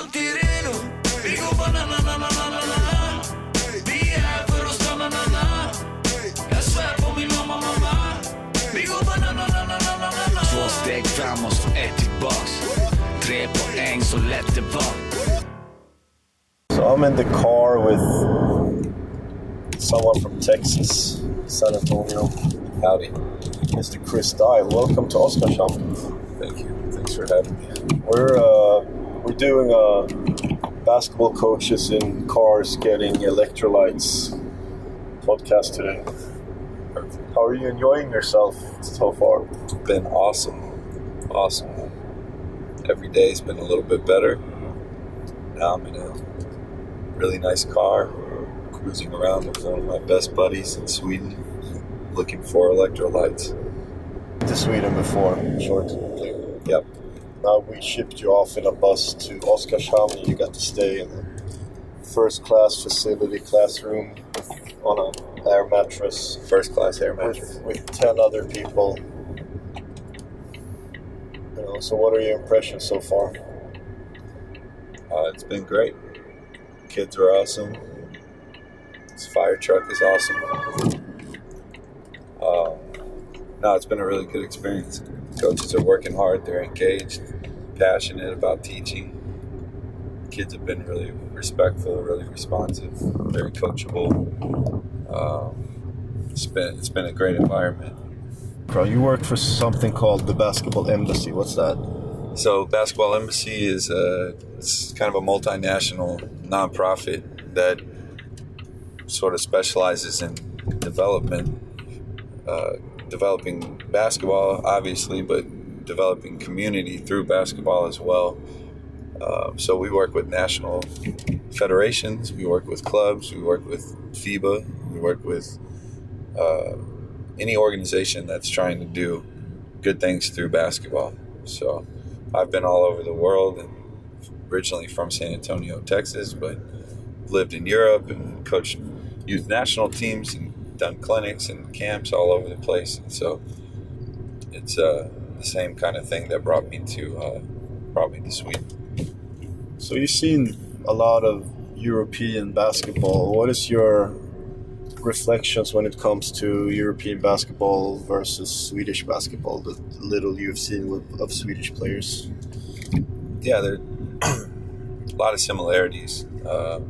alltid redo. Vi går banananananana. Vi är här för att stanna, na Jag svär på min mamma, mamma. Vi går banananananana. Två steg framåt, ett tillbaks. Tre poäng, så lätt det var. So I'm in the car with someone from Texas, San Antonio. Howdy. Mr. Chris Dial. Welcome to Oskarshamn. Thank you. Thanks for having me. We're uh, we're doing a basketball coaches in cars getting electrolytes podcast today. How are you enjoying yourself so far? It's been awesome. Awesome. Every day's been a little bit better. Now I'm in a really nice car, cruising around with one of my best buddies in Sweden, looking for electrolytes. To Sweden before, short. Yep. Now we shipped you off in a bus to Oskarshamn. and You got to stay in a first class facility classroom on an air mattress First class air mattress. with, with 10 other people. You know, so what are your impressions so far? Uh, it's been great. Kids are awesome. This fire truck is awesome. Um, no, it's been a really good experience. Coaches are working hard. They're engaged, passionate about teaching. Kids have been really respectful, really responsive, very coachable. Um, it's been it's been a great environment. Bro, you work for something called the Basketball Embassy. What's that? So, Basketball Embassy is a it's kind of a multinational nonprofit that sort of specializes in development, uh, developing basketball, obviously, but developing community through basketball as well. Uh, so we work with national federations, we work with clubs, we work with FIBA, we work with uh, any organization that's trying to do good things through basketball. So I've been all over the world and originally from San Antonio, Texas, but lived in Europe and coached youth national teams and done clinics and camps all over the place. And so it's uh, the same kind of thing that brought me to uh, brought me to Sweden. So you've seen a lot of European basketball. What is your reflections when it comes to European basketball versus Swedish basketball? The little you've seen with, of Swedish players. Yeah, there are a lot of similarities. Uh,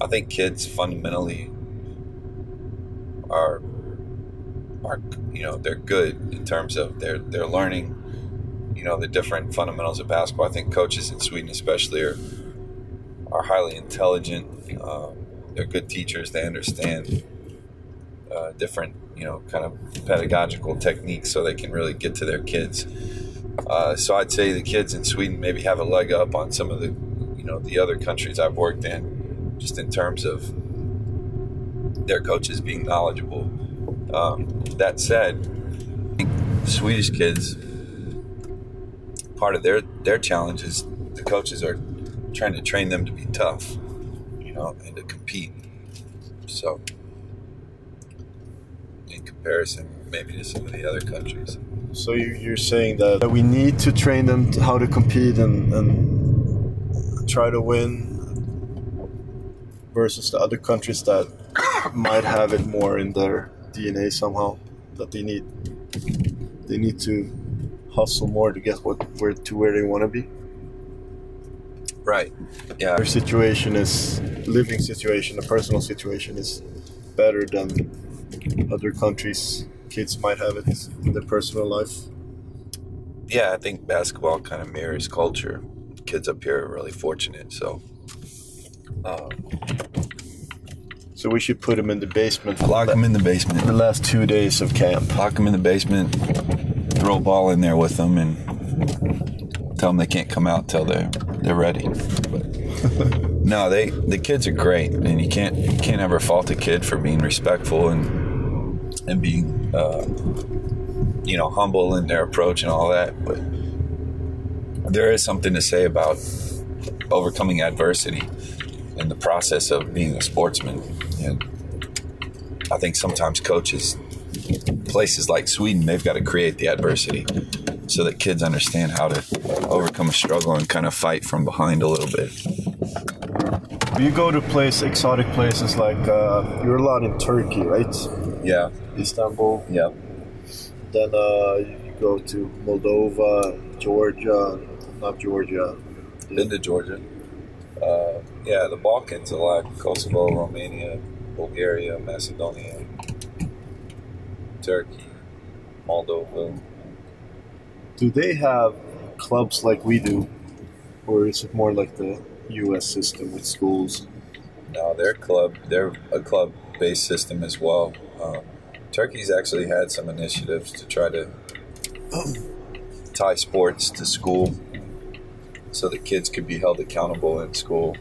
I think kids fundamentally are are you know they're good in terms of they're they're learning you know the different fundamentals of basketball. I think coaches in Sweden especially are are highly intelligent. Um, they're good teachers. They understand uh, different you know kind of pedagogical techniques so they can really get to their kids. Uh, so I'd say the kids in Sweden maybe have a leg up on some of the you know the other countries I've worked in, just in terms of their coaches being knowledgeable. Um, that said, Swedish kids, part of their their challenge is the coaches are trying to train them to be tough, you know, and to compete. So, in comparison, maybe to some of the other countries. So you, you're saying that we need to train them to how to compete and, and try to win versus the other countries that might have it more in their DNA somehow that they need they need to hustle more to get what where to where they want to be. Right. Yeah. Their situation is living situation, the personal situation is better than other countries. Kids might have it in their personal life. Yeah, I think basketball kind of mirrors culture. Kids up here are really fortunate, so. Um, So we should put them in the basement. lock them in the basement. the last two days of camp. lock them in the basement, throw a ball in there with them, and tell them they can't come out till they're they're ready. But no, they the kids are great, and you can't you can't ever fault a kid for being respectful and and being uh, you know humble in their approach and all that. But there is something to say about overcoming adversity in the process of being a sportsman, and I think sometimes coaches places like Sweden, they've got to create the adversity so that kids understand how to overcome a struggle and kind of fight from behind a little bit. You go to place exotic places like uh, you're a lot in Turkey, right? Yeah, Istanbul. yeah. Then uh, you go to Moldova, Georgia, not Georgia. Been to Georgia. Uh, yeah, the Balkans a lot. Kosovo, Romania, Bulgaria, Macedonia, Turkey, Moldova. Do they have clubs like we do, or is it more like the U.S. system with schools? No, their club, they're a club-based system as well. Um, Turkey's actually had some initiatives to try to tie sports to school, so that kids could be held accountable in school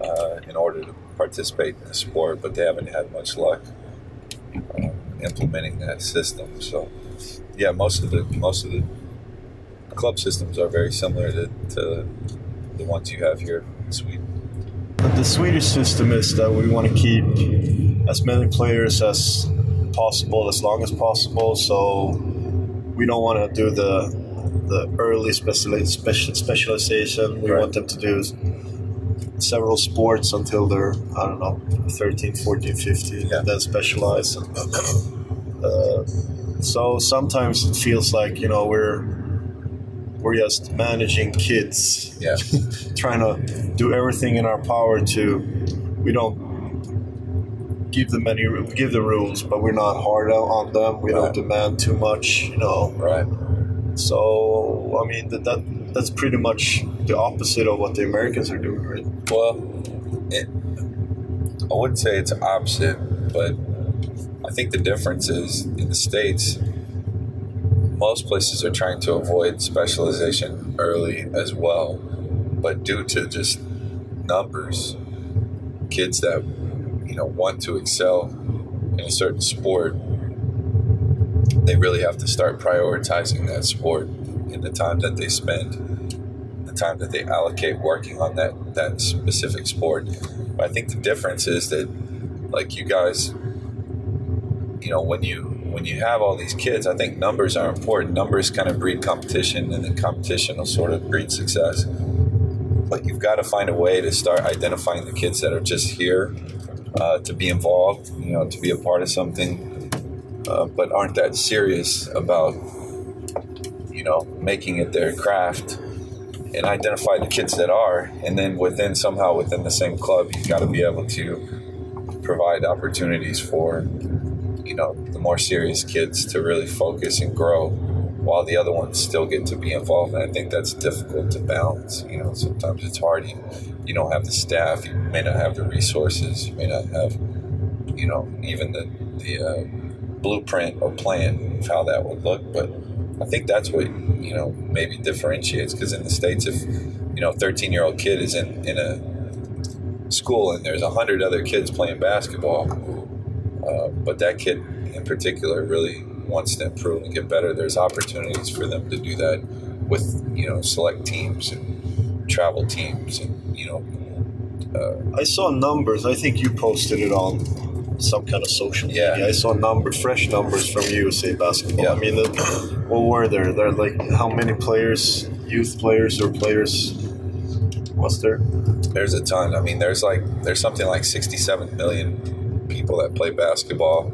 uh, in order to participate in the sport. But they haven't had much luck uh, implementing that system. So, yeah, most of the most of the club systems are very similar to, to the ones you have here in Sweden. But the Swedish system is that we want to keep as many players as possible, as long as possible. So we don't want to do the the early speciali- special specialization. We Right. want them to do several sports until they're I don't know 13, 14, 15, Yeah. and then specialize. And, uh, so sometimes it feels like you know we're we're just managing kids Yeah, trying to do everything in our power to we don't give them any give the rules but we're not hard on on them we Right. don't demand too much you know right. so i mean that, that that's pretty much the opposite of what the americans are doing right Well, it, I wouldn't say it's opposite, but I think the difference is in the states. Most places are trying to avoid specialization early as well, but due to just numbers, kids that you know want to excel in a certain sport, they really have to start prioritizing that sport in the time that they spend the time that they allocate working on that that specific sport. But I think the difference is that, like you guys, you know, when you when you have all these kids, I think numbers are important. Numbers kind of breed competition, and then competition will sort of breed success. But you've got to find a way to start identifying the kids that are just here uh, to be involved, you know, to be a part of something, uh, but aren't that serious about, you know, making it their craft and identify the kids that are. And then within somehow within the same club you've got to be able to provide opportunities for you know the more serious kids to really focus and grow while the other ones still get to be involved. And i think that's difficult to balance you know sometimes it's hard. You, you don't have the staff you may not have the resources you may not have you know even the the uh, blueprint or plan of how that would look. But I think that's what you know maybe differentiates because in the states, if you know, a 13 year old kid is in in a school and there's a hundred other kids playing basketball, uh, but that kid in particular really wants to improve and get better. There's opportunities for them to do that with you know select teams and travel teams and you know uh, i saw numbers i think you posted it on some kind of social Yeah. media i saw numbers fresh numbers from usa basketball Yeah. i mean the, what were there there like how many players youth players or players was there there's a ton. I mean, there's like there's something like 67 million people that play basketball,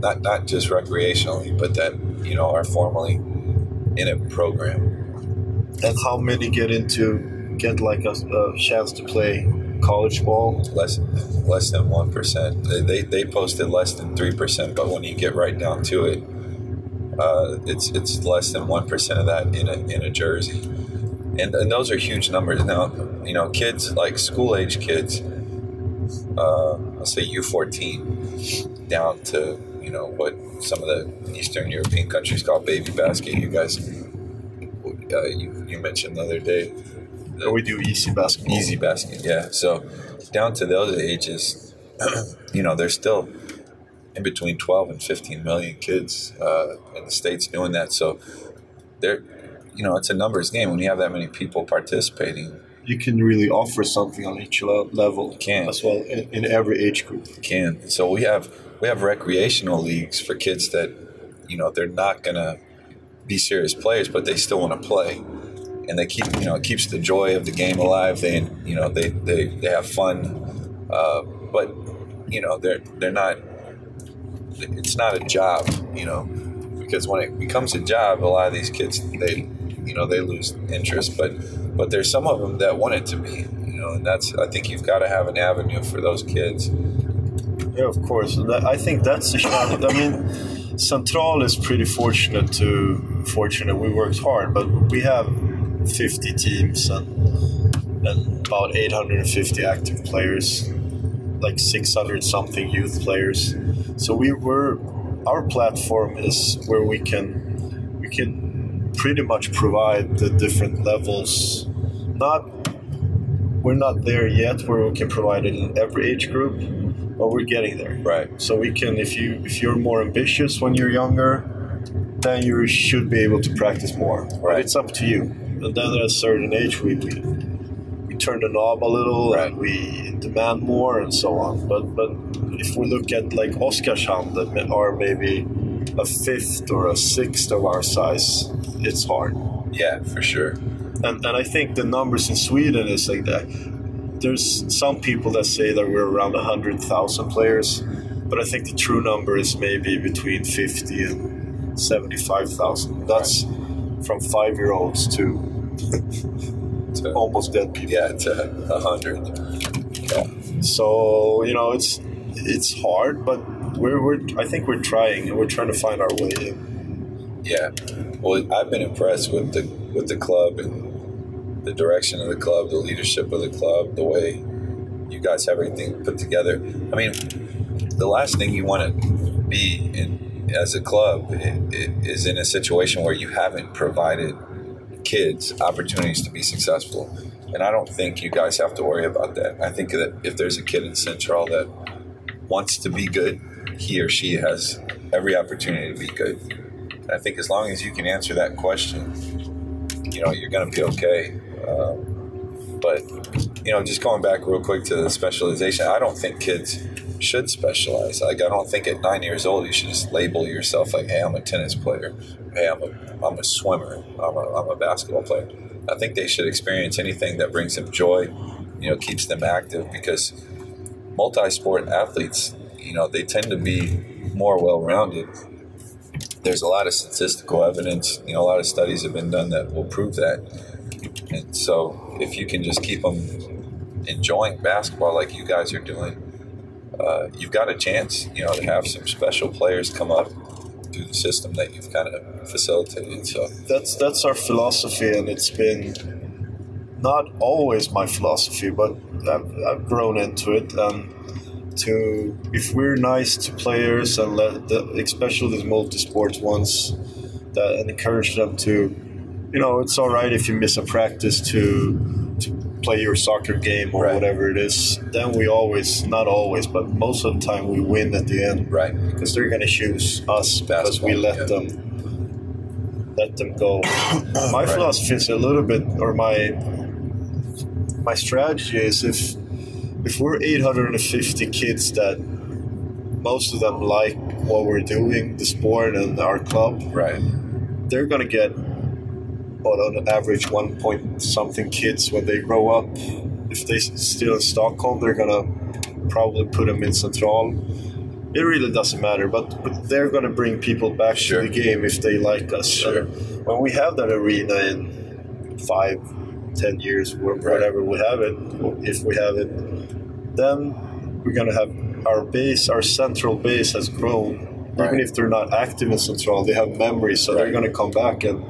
not not just recreationally, but that you know are formally in a program. And how many get into get like a, a chance to play college ball? Less less than one percent. They, they they posted less than three percent, but when you get right down to it, uh, it's it's less than one percent of that in a in a jersey, and and those are huge numbers. Now you know kids like school age kids, uh, let's say U fourteen, down to you know what some of the Eastern European countries call baby basket. You guys, uh, you you mentioned the other day. The- Or we do easy basketball. Easy basket, yeah. So down to those ages, you know, there's still in between 12 and 15 million kids uh, in the states doing that. So there, you know, it's a numbers game when you have that many people participating. You can really offer something on each le- level can. as well in, in every age group. Can so we have we have recreational leagues for kids that you know they're not gonna be serious players, but they still want to play. And they keep you know it keeps the joy of the game alive. They you know they they, they have fun, uh, but you know they're they're not. It's not a job, you know, because when it becomes a job, a lot of these kids they you know they lose interest. But but there's some of them that want it to be, you know, and that's I think you've got to have an avenue for those kids. Yeah, of course. I think that's the challenge. I mean, Central is pretty fortunate to fortunate. We worked hard, but we have 50 teams and, and about 850 active players, like 600 something youth players. So we were our platform is where we can we can pretty much provide the different levels. Not we're not there yet where we can provide it in every age group, but we're getting there. Right. So we can if you if you're more ambitious when you're younger, then you should be able to practice more. Right. But it's up to you. And then at a certain age we we, we turn the knob a little Right. and we demand more and so on. But but if we look at like Oskarshamn that are maybe a fifth or a sixth of our size, it's hard. Yeah, for sure. And, and I think the numbers in Sweden is like that. There's some people that say that we're around 100,000 players, but I think the true number is maybe between 50 and 75,000. That's from five year olds to To, almost dead people. yeah, to a hundred. Yeah. So, you know, it's it's hard, but we're, we're I think we're trying and we're trying to find our way in. Yeah. Well, I've been impressed with the with the club and the direction of the club, the leadership of the club, the way you guys have everything put together. I mean, the last thing you want to be in as a club i- i- is in a situation where you haven't provided kids opportunities to be successful. And I don't think you guys have to worry about that. I think that if there's a kid in Central that wants to be good, he or she has every opportunity to be good. I think as long as you can answer that question, you know, you're going to be okay. Um, but, you know, just going back real quick to the specialization, I don't think kids should specialize. Like, I don't think at nine years old you should just label yourself like, hey, I'm a tennis player. Hey, I'm a, I'm a swimmer. I'm a, I'm a basketball player. I think they should experience anything that brings them joy, you know, keeps them active because multi-sport athletes, you know, they tend to be more well-rounded. There's a lot of statistical evidence, you know, a lot of studies have been done that will prove that. And so, if you can just keep them enjoying basketball like you guys are doing, uh, you've got a chance, you know, to have some special players come up through the system that you've kind of facilitated. So, That's that's our philosophy, and it's been not always my philosophy, but I've, I've grown into it. And to if we're nice to players and let the, especially these multi-sports ones, that and encourage them to, you know, it's all right if you miss a practice to to play your soccer game or Right. whatever it is. Then we always, not always, but most of the time we win at the end right. because they're gonna choose us because we let yeah. them let them go. my philosophy is a little bit, or my my strategy is if if we're 850 kids that most of them like what we're doing, the sport and our club, Right. they're gonna get what on average one point something kids when they grow up. If they still in Stockholm, they're gonna probably put them in Central. It really doesn't matter, but, but they're gonna bring people back Sure. to the game if they like us. Sure. And when we have that arena in five, ten years, wh- Right. whatever we have it, if we have it, then we're gonna have our base, our central base has grown. Even if they're not active in Central, they have memories, so they're gonna come back and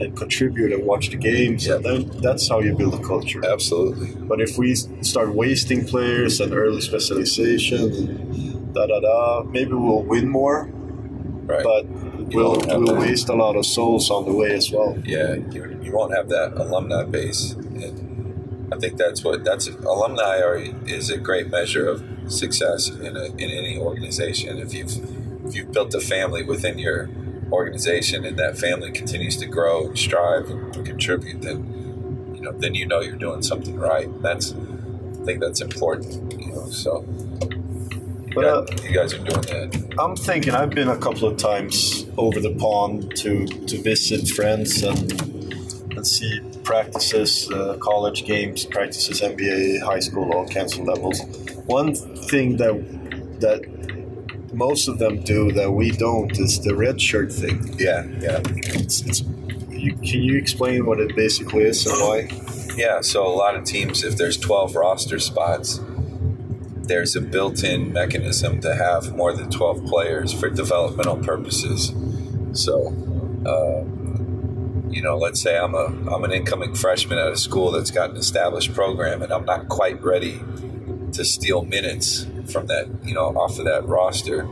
and contribute and watch the games. Yeah. And then that's how you build a culture. Absolutely. But if we start wasting players and early specialization and da da da, maybe we'll win more, Right. but we'll, we'll waste a lot of souls on the way as well. yeah, you, you won't have that alumni base. And I think that's what that's alumni are is a great measure of success in a, in any organization. If you've if you've built a family within your organization and that family continues to grow and strive and contribute, then you know then you know you're doing something right. That's I think that's important. You know, so you, But, uh, got- you guys are doing that. I'm thinking I've been a couple of times over the pond to, to visit friends and and see practices, uh, college games, practices, NBA, high school, all kinds of levels. One thing that that most of them do that we don't is the red shirt thing. Yeah, yeah. It's, it's, you, can you explain what it basically is and why? Yeah, so a lot of teams, if there's 12 roster spots, there's a built in mechanism to have more than 12 players for developmental purposes. So, uh, you know, let's say I'm a I'm an incoming freshman at a school that's got an established program, and I'm not quite ready to steal minutes from that, you know, off of that roster.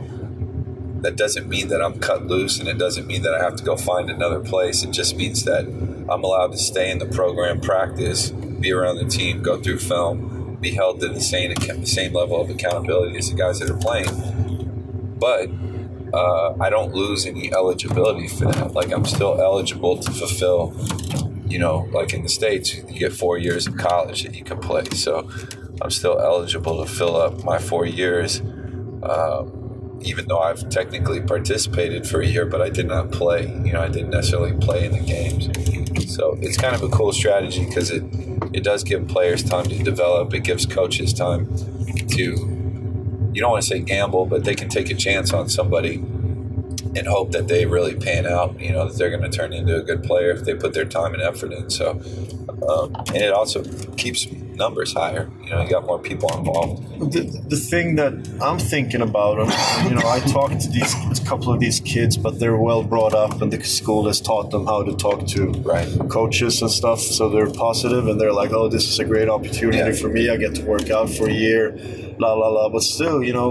That doesn't mean that I'm cut loose, and it doesn't mean that I have to go find another place. It just means that I'm allowed to stay in the program, practice, be around the team, go through film, be held to the same the same level of accountability as the guys that are playing. But uh, I don't lose any eligibility for that. Like I'm still eligible to fulfill, you know, like in the states, you get four years of college that you can play. So I'm still eligible to fill up my four years, um, even though I've technically participated for a year, but I did not play. You know, I didn't necessarily play in the games. So it's kind of a cool strategy because it it does give players time to develop. It gives coaches time to you don't want to say gamble, but they can take a chance on somebody and hope that they really pan out. You know that they're going to turn into a good player if they put their time and effort in. So, um, and it also keeps numbers higher. You know, you got more people involved. The, the thing that I'm thinking about, you know, I talked to these a couple of these kids, but they're well brought up, and the school has taught them how to talk to Right. coaches and stuff. So they're positive, and they're like, "Oh, this is a great opportunity Yeah. for me. I get to work out for a year." La la la. But still, you know,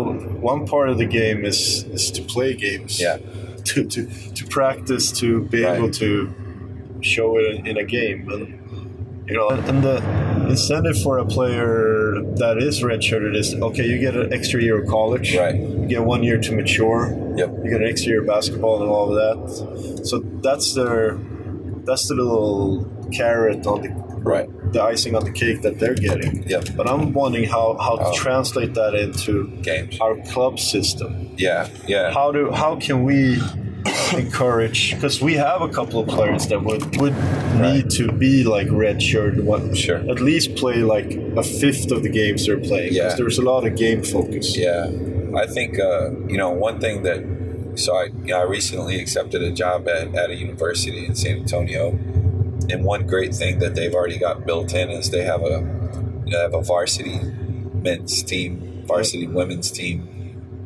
one part of the game is is to play games. Yeah. To to to practice to be Right. able to show it in, in a game and you know and the incentive for a player that is redshirted is okay you get an extra year of college Right. you get one year to mature Yep. you get an extra year of basketball and all of that so that's their that's the little carrot on the Right. the icing on the cake that they're getting Yep. but i'm wondering how how to Oh. translate that into Games. our club system Yeah. Yeah. how do how can we encourage because we have a couple of players that would would need to be like red shirt what Sure. at least play like a fifth of the games they're playing Yeah. there's a lot of game focus. Yeah, I think uh, you know one thing that so I you know, I recently accepted a job at, at a university in San Antonio, and one great thing that they've already got built in is they have a you know, they have a varsity men's team, varsity women's team,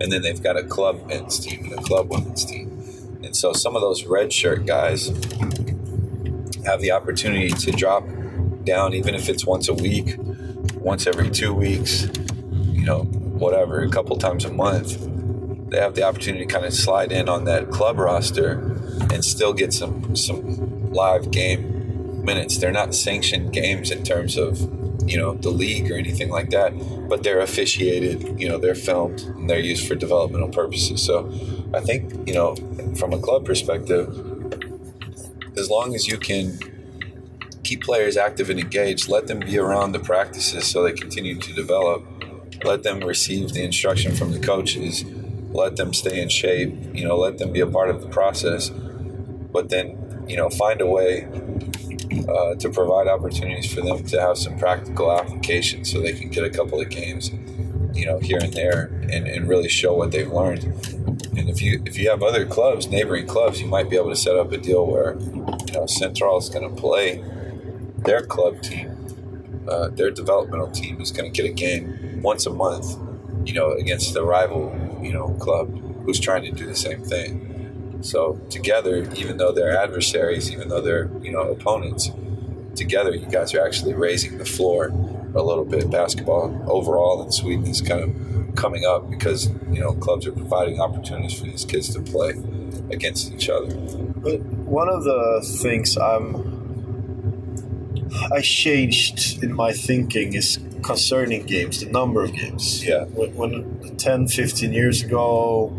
and then they've got a club men's team and a club women's team, and so some of those red shirt guys have the opportunity to drop down even if it's once a week, once every two weeks, you know, whatever, a couple times a month, they have the opportunity to kind of slide in on that club roster and still get some some live game minutes. They're not sanctioned games in terms of you know the league or anything like that, but they're officiated. You know, they're filmed and they're used for developmental purposes. So, I think you know, from a club perspective, as long as you can keep players active and engaged, let them be around the practices so they continue to develop let them receive the instruction from the coaches let them stay in shape you know let them be a part of the process but then you know find a way uh, to provide opportunities for them to have some practical application so they can get a couple of games you know here and there and, and really show what they've learned and if you if you have other clubs neighboring clubs you might be able to set up a deal where you know central is going to play their club team uh, their developmental team is going to get a game once a month, you know, against the rival, you know, club who's trying to do the same thing. So together, even though they're adversaries, even though they're you know opponents, together you guys are actually raising the floor a little bit. Basketball overall in Sweden is kind of coming up because you know clubs are providing opportunities for these kids to play against each other. But one of the things I'm I changed in my thinking is concerning games, the number of games. Yeah. When, when 10, 15 years ago,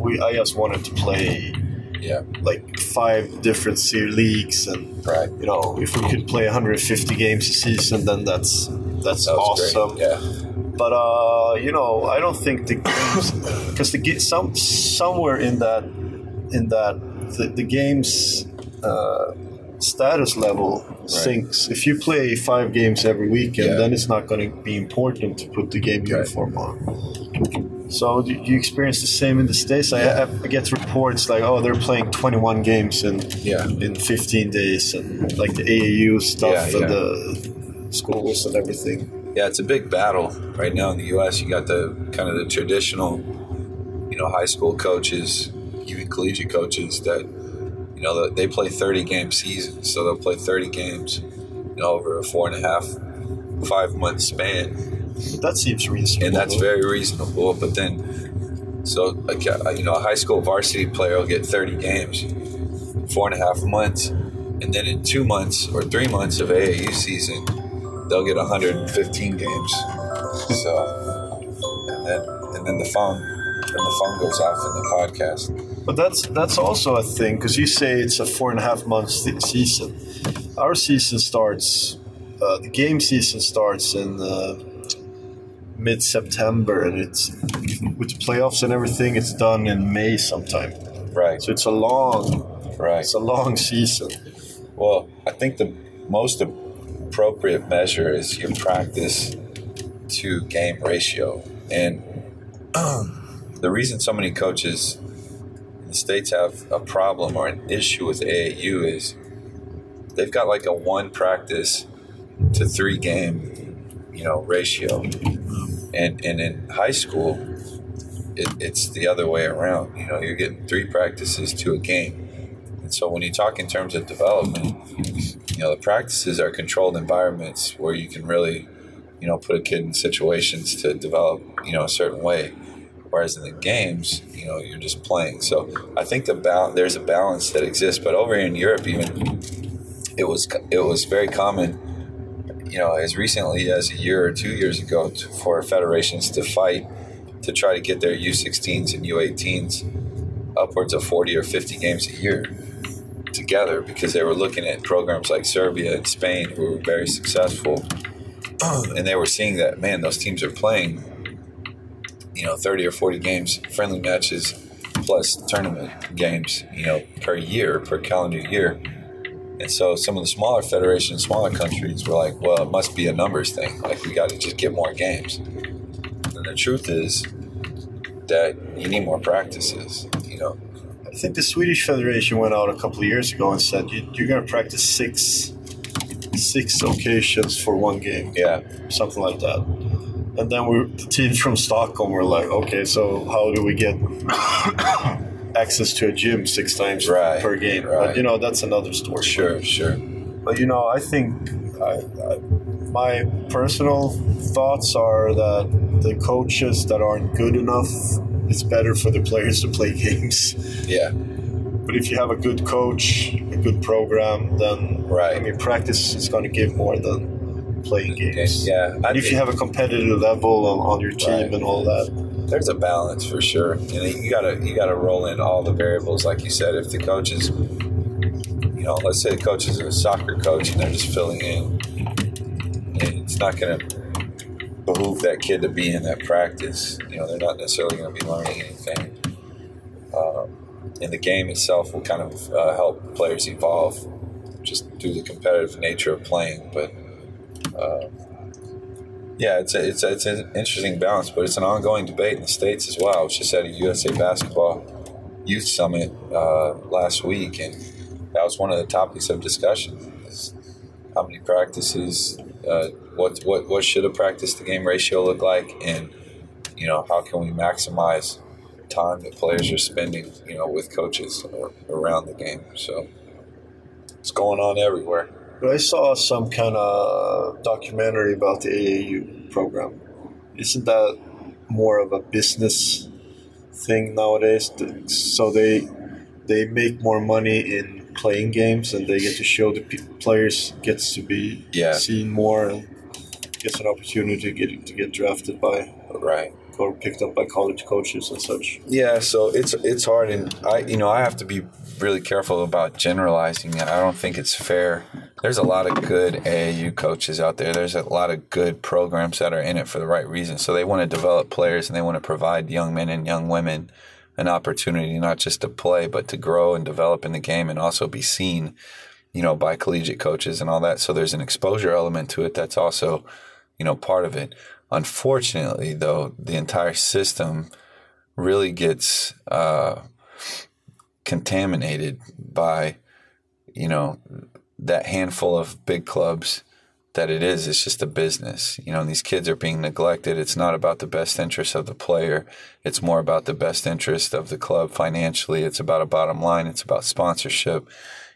we I just wanted to play Yeah, like five different leagues, and right. you know, if we could play 150 games a season, then that's that's That awesome. great. Yeah, But uh, you know, I don't think the games because the ga- some somewhere in that in that the, the games uh, status level sinks. If you play five games every weekend, Yeah. then it's not going to be important to put the game uniform on. So do you experience the same in the states? I, Yeah. I get reports like, oh, they're playing 21 games in Yeah. in 15 days, and like the AAU stuff Yeah, and the schools and everything. Yeah, it's a big battle right now in the U.S. You got the kind of the traditional, you know, high school coaches, even collegiate coaches that, you know, they play 30 game seasons. So they'll play 30 games, you know, over a four and a half, five month span. But that seems reasonable. and that's very reasonable. But then, so like, uh, you know, a high school varsity player will get 30 games, four and a half months, and then in two months or three months of AAU season, they'll get 115 games. So, and then and then the phone, and the phone goes off in the podcast. But that's that's also a thing because you say it's a four and a half month se- season. Our season starts, uh, the game season starts in uh, mid September, and it's with the playoffs and everything. It's done in May sometime. Right, So it's a long, right. it's a long season. Well, I think the most appropriate measure is your practice to game ratio. And the reason so many coaches in the States have a problem or an issue with AAU is they've got like a one practice to three game, you know, ratio. And, and in high school, it, it's the other way around. You know, you're getting three practices to a game. And so when you talk in terms of development, you know, the practices are controlled environments where you can really, you know, put a kid in situations to develop, you know, a certain way. Whereas in the games, you know, you're just playing. So I think the there's a balance that exists. But over in Europe, even it was it was very common, you know, as recently as a year or two years ago, to, for federations to fight to try to get their U16s and U18s upwards of 40 or 50 games a year together because they were looking at programs like Serbia and Spain who were very successful. And they were seeing that man those teams are playing you know 30 or 40 games friendly matches plus tournament games you know per year per calendar year and so some of the smaller federations smaller countries were like well it must be a numbers thing like we got to just get more games and the truth is that you need more practices you know I think the Swedish Federation went out a couple of years ago and said you, you're going to practice six six occasions for one game. yeah something like that. And then we the teams from Stockholm were like, okay, so how do we get access to a gym six times Right, per game? right. But you know, that's another story. sure sure But you know, I think I, I, my personal thoughts are that the coaches that aren't good enough, it's better for the players to play games. yeah But if you have a good coach, a good program, then Right. I mean, practice is going to give more than playing games. yeah And if you have a competitive level on, on your team Right. and all that, there's a balance for sure. And you gotta you gotta roll in all the variables like you said. If the coach is you know let's say the coach is a soccer coach and they're just filling in it's not gonna behoove that kid to be in that practice you know they're not necessarily gonna be learning anything. Um, and the game itself will kind of uh, help players evolve just through the competitive nature of playing but uh, yeah, it's a, it's a, it's an interesting balance, but it's an ongoing debate in the states as well. I was just at a USA Basketball Youth Summit uh, last week, and that was one of the topics of discussion: is how many practices, uh, what what what should a practice to game ratio look like, and you know how can we maximize time that players are spending, you know, with coaches or around the game. So it's going on everywhere. But I saw some kind of documentary about the AAU program. Isn't that more of a business thing nowadays? So they they make more money in playing games, and they get to show the players gets to be Yeah. seen more and gets an opportunity to get to get drafted by Right. or picked up by college coaches and such. Yeah, so it's it's hard, and I you know I have to be really careful about generalizing it. I don't think it's fair. There's a lot of good AAU coaches out there. There's a lot of good programs that are in it for the right reason. So they want to develop players and they want to provide young men and young women an opportunity not just to play but to grow and develop in the game and also be seen. you know, by collegiate coaches and all that. So there's an exposure element to it that's also, you know, part of it. Unfortunately, though, the entire system really gets uh, contaminated by, you know, that handful of big clubs that it is. It's just a business. You know, these kids are being neglected. It's not about the best interest of the player. It's more about the best interest of the club financially. It's about a bottom line. It's about sponsorship.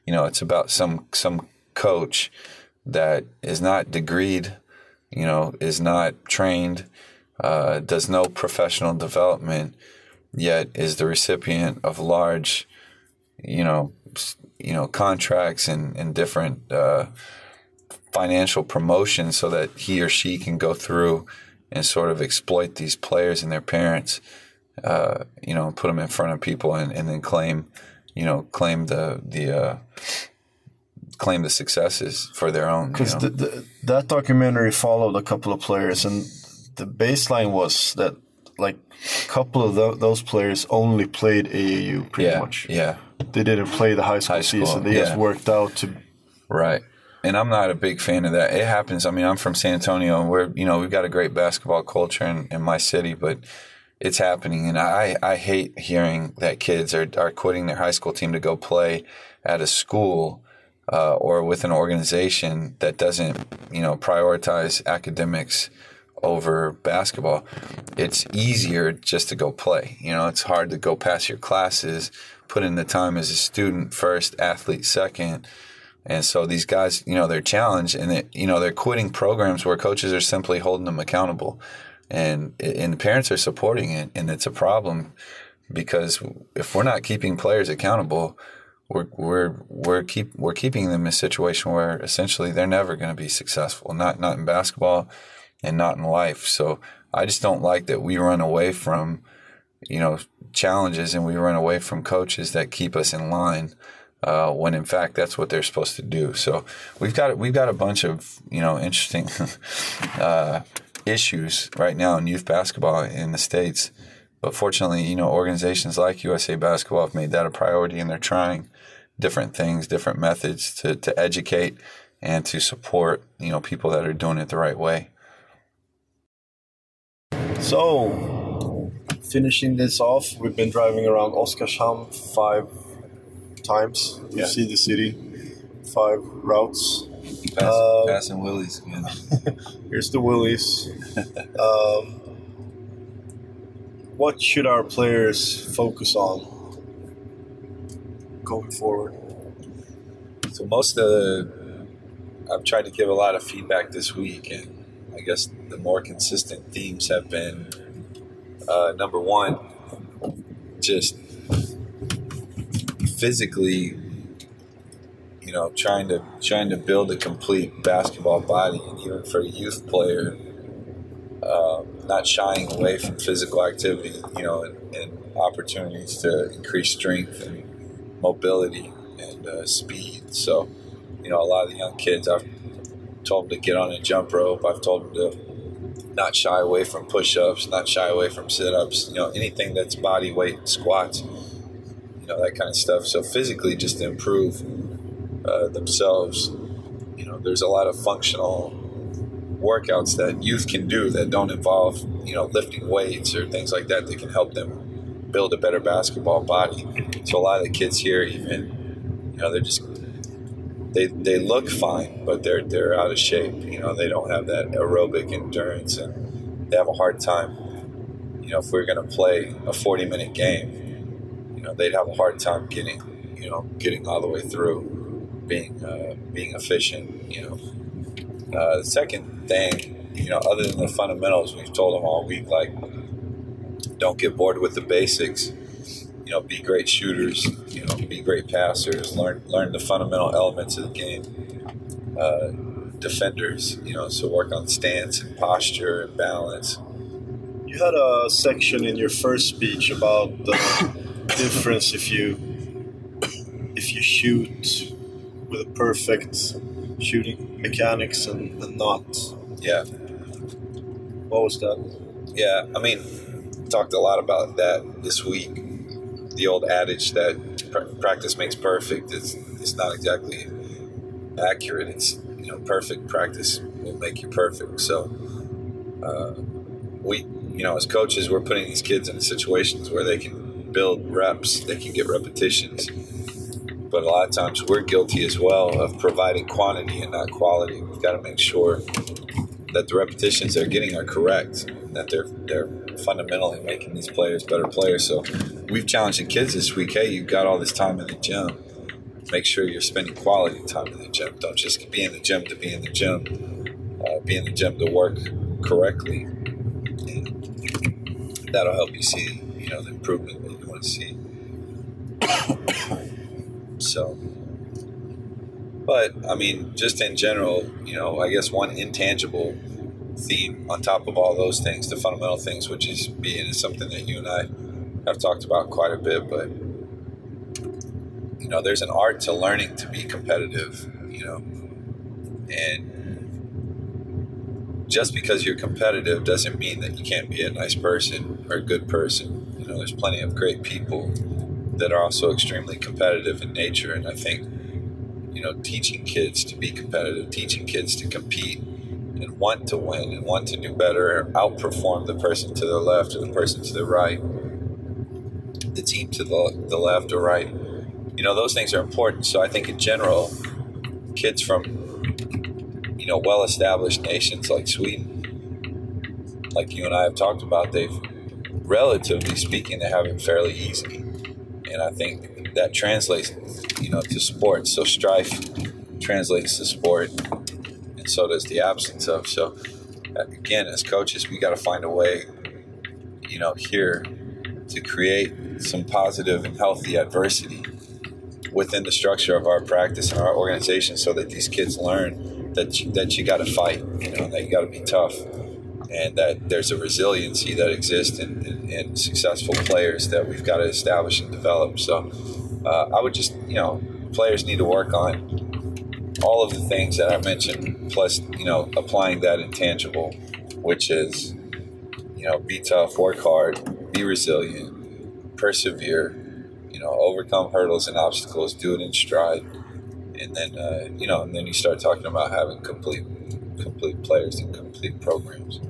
You know, it's about some some coach that is not degreed, you know, is not trained, uh, does no professional development, yet is the recipient of large, you know, you know, contracts and, and different uh, financial promotions so that he or she can go through and sort of exploit these players and their parents, uh, you know, put them in front of people and, and then claim, you know, claim the the uh, claim the successes for their own. Because you know? the, the, that documentary followed a couple of players, and the baseline was that like a couple of tho- those players only played AAU pretty yeah, much. yeah, They didn't play the high school, High school, season. They yeah. just worked out to. right. And I'm not a big fan of that. It happens. I mean, I'm from San Antonio, and we're you know we've got a great basketball culture in, in my city, but it's happening, and I I hate hearing that kids are are quitting their high school team to go play at a school uh, or with an organization that doesn't you know prioritize academics over basketball. It's easier just to go play. You know, it's hard to go past your classes, put in the time as a student first, athlete second. And so these guys, you know, they're challenged and it, you know, they're quitting programs where coaches are simply holding them accountable. And and the parents are supporting it and it's a problem because if we're not keeping players accountable, we're we're we're keep we're keeping them in a situation where essentially they're never going to be successful. Not not in basketball, and not in life. So I just don't like that we run away from you know challenges and we run away from coaches that keep us in line. Uh, when in fact that's what they're supposed to do. So we've got we've got a bunch of you know interesting uh, issues right now in youth basketball in the states. But fortunately, you know, organizations like USA Basketball have made that a priority, and they're trying different things, different methods to, to educate and to support, you know, people that are doing it the right way. So, finishing this off, we've been driving around Oskarshamn five times. You Yeah. see the city, five routes. Pass, Um, passing Willys again. Here's the Willys. um, what should our players focus on going forward? So most of the, I've tried to give a lot of feedback this week, and I guess the more consistent themes have been uh, number one, just physically, you know, trying to trying to build a complete basketball body, and even for a youth player, uh, not shying away from physical activity, you know, and, and opportunities to increase strength and mobility and uh, speed. So, you know, a lot of the young kids, I've told them to get on a jump rope. I've told them to not shy away from push-ups, not shy away from sit-ups. You know, anything that's body weight, squats, you know, that kind of stuff. So physically, just to improve uh, themselves. You know, there's a lot of functional workouts that youth can do that don't involve, you know, lifting weights or things like that that can help them build a better basketball body. So a lot of the kids here, even, you know, they're just they, they look fine, but they're they're out of shape. You know, they don't have that aerobic endurance, and they have a hard time. You know, if we're going to play a 40 minute game, you know, they'd have a hard time getting, you know, getting all the way through, being uh, being efficient. You know, uh, the second thing, you know, other than the fundamentals, we've told them all week, like, don't get bored with the basics. Know, be great shooters. You know, be great passers. Learn learn the fundamental elements of the game. Uh, defenders. You know, so work on stance and posture and balance. You had a section in your first speech about the difference if you if you shoot with a perfect shooting mechanics and, and not. Yeah, What was that? yeah. I mean, talked a lot about that this week. The old adage that pr- practice makes perfect is it's not exactly accurate. It's you know perfect practice will make you perfect. So uh, we you know as coaches we're putting these kids in situations where they can build reps, they can get repetitions. But a lot of times we're guilty as well of providing quantity and not quality. We've got to make sure that the repetitions they're getting are correct, that they're they're fundamentally making these players better players. So we've challenged the kids this week. Hey, you've got all this time in the gym. Make sure you're spending quality time in the gym. Don't just be in the gym to be in the gym. Uh, be in the gym to work correctly. And that'll help you see, you know, the improvement that you want to see. so, but I mean, just in general, you know, I guess one intangible theme on top of all those things, the fundamental things, which is being something that you and I have talked about quite a bit, but you know, there's an art to learning to be competitive, you know, and just because you're competitive doesn't mean that you can't be a nice person or a good person. You know, there's plenty of great people that are also extremely competitive in nature, and I think you know, teaching kids to be competitive, teaching kids to compete and want to win and want to do better outperform the person to the left or the person to the right, the team to the, the left or right. You know, those things are important. So I think in general, kids from, you know, well established nations like Sweden, like you and I have talked about, they've, relatively speaking, they have it fairly easy. And I think that translates, you know, to sports. So strife translates to sport and so does the absence of. So, uh, again, as coaches, we got to find a way, you know, here to create some positive and healthy adversity within the structure of our practice and our organization, so that these kids learn that you, that you got to fight, you know, that you got to be tough, and that there's a resiliency that exists in, in, in successful players that we've got to establish and develop. So, uh, I would just, you know, players need to work on all of the things that I mentioned, plus you know applying that intangible, which is you know be tough, work hard, be resilient, persevere, you know overcome hurdles and obstacles, do it in stride, and then uh, you know and then you start talking about having complete complete players and complete programs.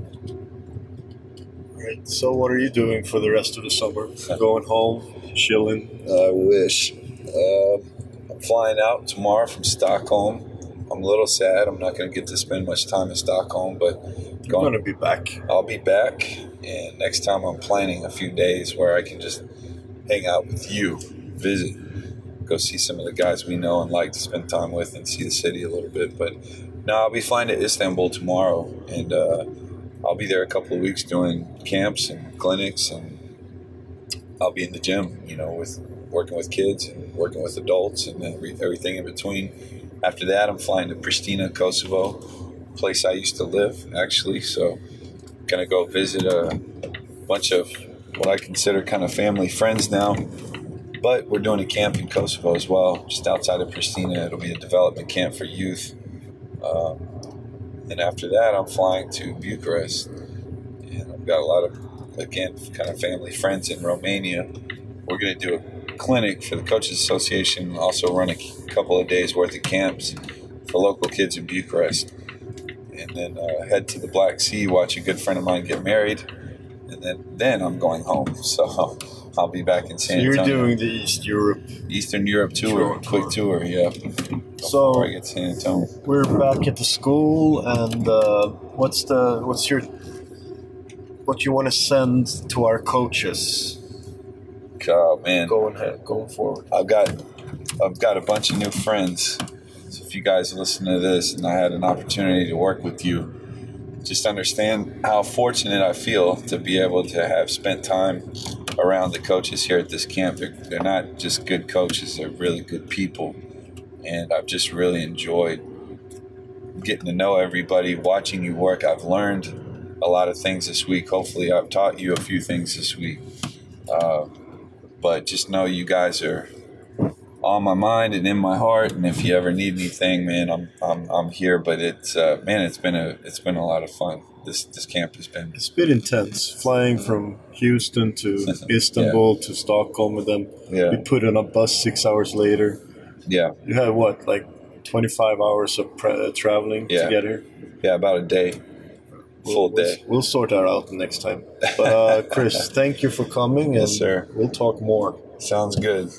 Right. So, what are you doing for the rest of the summer? Going home, chilling. I wish. Um, I'm flying out tomorrow from Stockholm. I'm a little sad. I'm not going to get to spend much time in Stockholm, but You're going to be back. I'll be back. And next time I'm planning a few days where I can just hang out with you, visit, go see some of the guys we know and like to spend time with, and see the city a little bit. But no, I'll be flying to Istanbul tomorrow, and uh, I'll be there a couple of weeks doing camps and clinics, and I'll be in the gym, you know, with working with kids and working with adults and every, everything in between. After that, I'm flying to Pristina, Kosovo, place I used to live actually. So, gonna go visit a bunch of what I consider kind of family friends now. But we're doing a camp in Kosovo as well, just outside of Pristina. It'll be a development camp for youth. Um, and after that, I'm flying to Bucharest, and I've got a lot of again kind of family friends in Romania. We're to do a clinic for the Coaches Association, also run a couple of days worth of camps for local kids in Bucharest, and then uh, head to the Black Sea, watch a good friend of mine get married, and then then I'm going home. So I'll be back in San So you're Antonio. doing the East Europe. Eastern Europe tour, quick tour, yeah. So- I get San Antonio. We're back at the school, and uh, what's the what's your what you want to send to our coaches Oh man, going ahead, going forward? I've got I've got a bunch of new friends. So if you guys listen to this and I had an opportunity to work with you, just understand how fortunate I feel to be able to have spent time around the coaches here at this camp. They're, they're not just good coaches; they're really good people, and I've just really enjoyed getting to know everybody, watching you work. I've learned a lot of things this week. Hopefully, I've taught you a few things this week. Uh, but just know you guys are on my mind and in my heart. And if you ever need anything, man, I'm I'm, I'm here. But it's uh, man, it's been a it's been a lot of fun. This this camp has been It's bit intense, flying from Houston to Istanbul to Stockholm, and then yeah be put on a bus six hours later. yeah You had what, like 25 hours of pre- uh, traveling Yeah. to get here. Yeah, about a day, full we'll, day. We'll sort that out next time. But uh, Chris, thank you for coming, and Yes, sir. we'll talk more. Sounds good.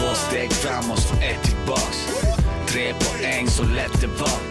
Två steg framåt, ett tillbaks. Tre poäng, så lätt det var.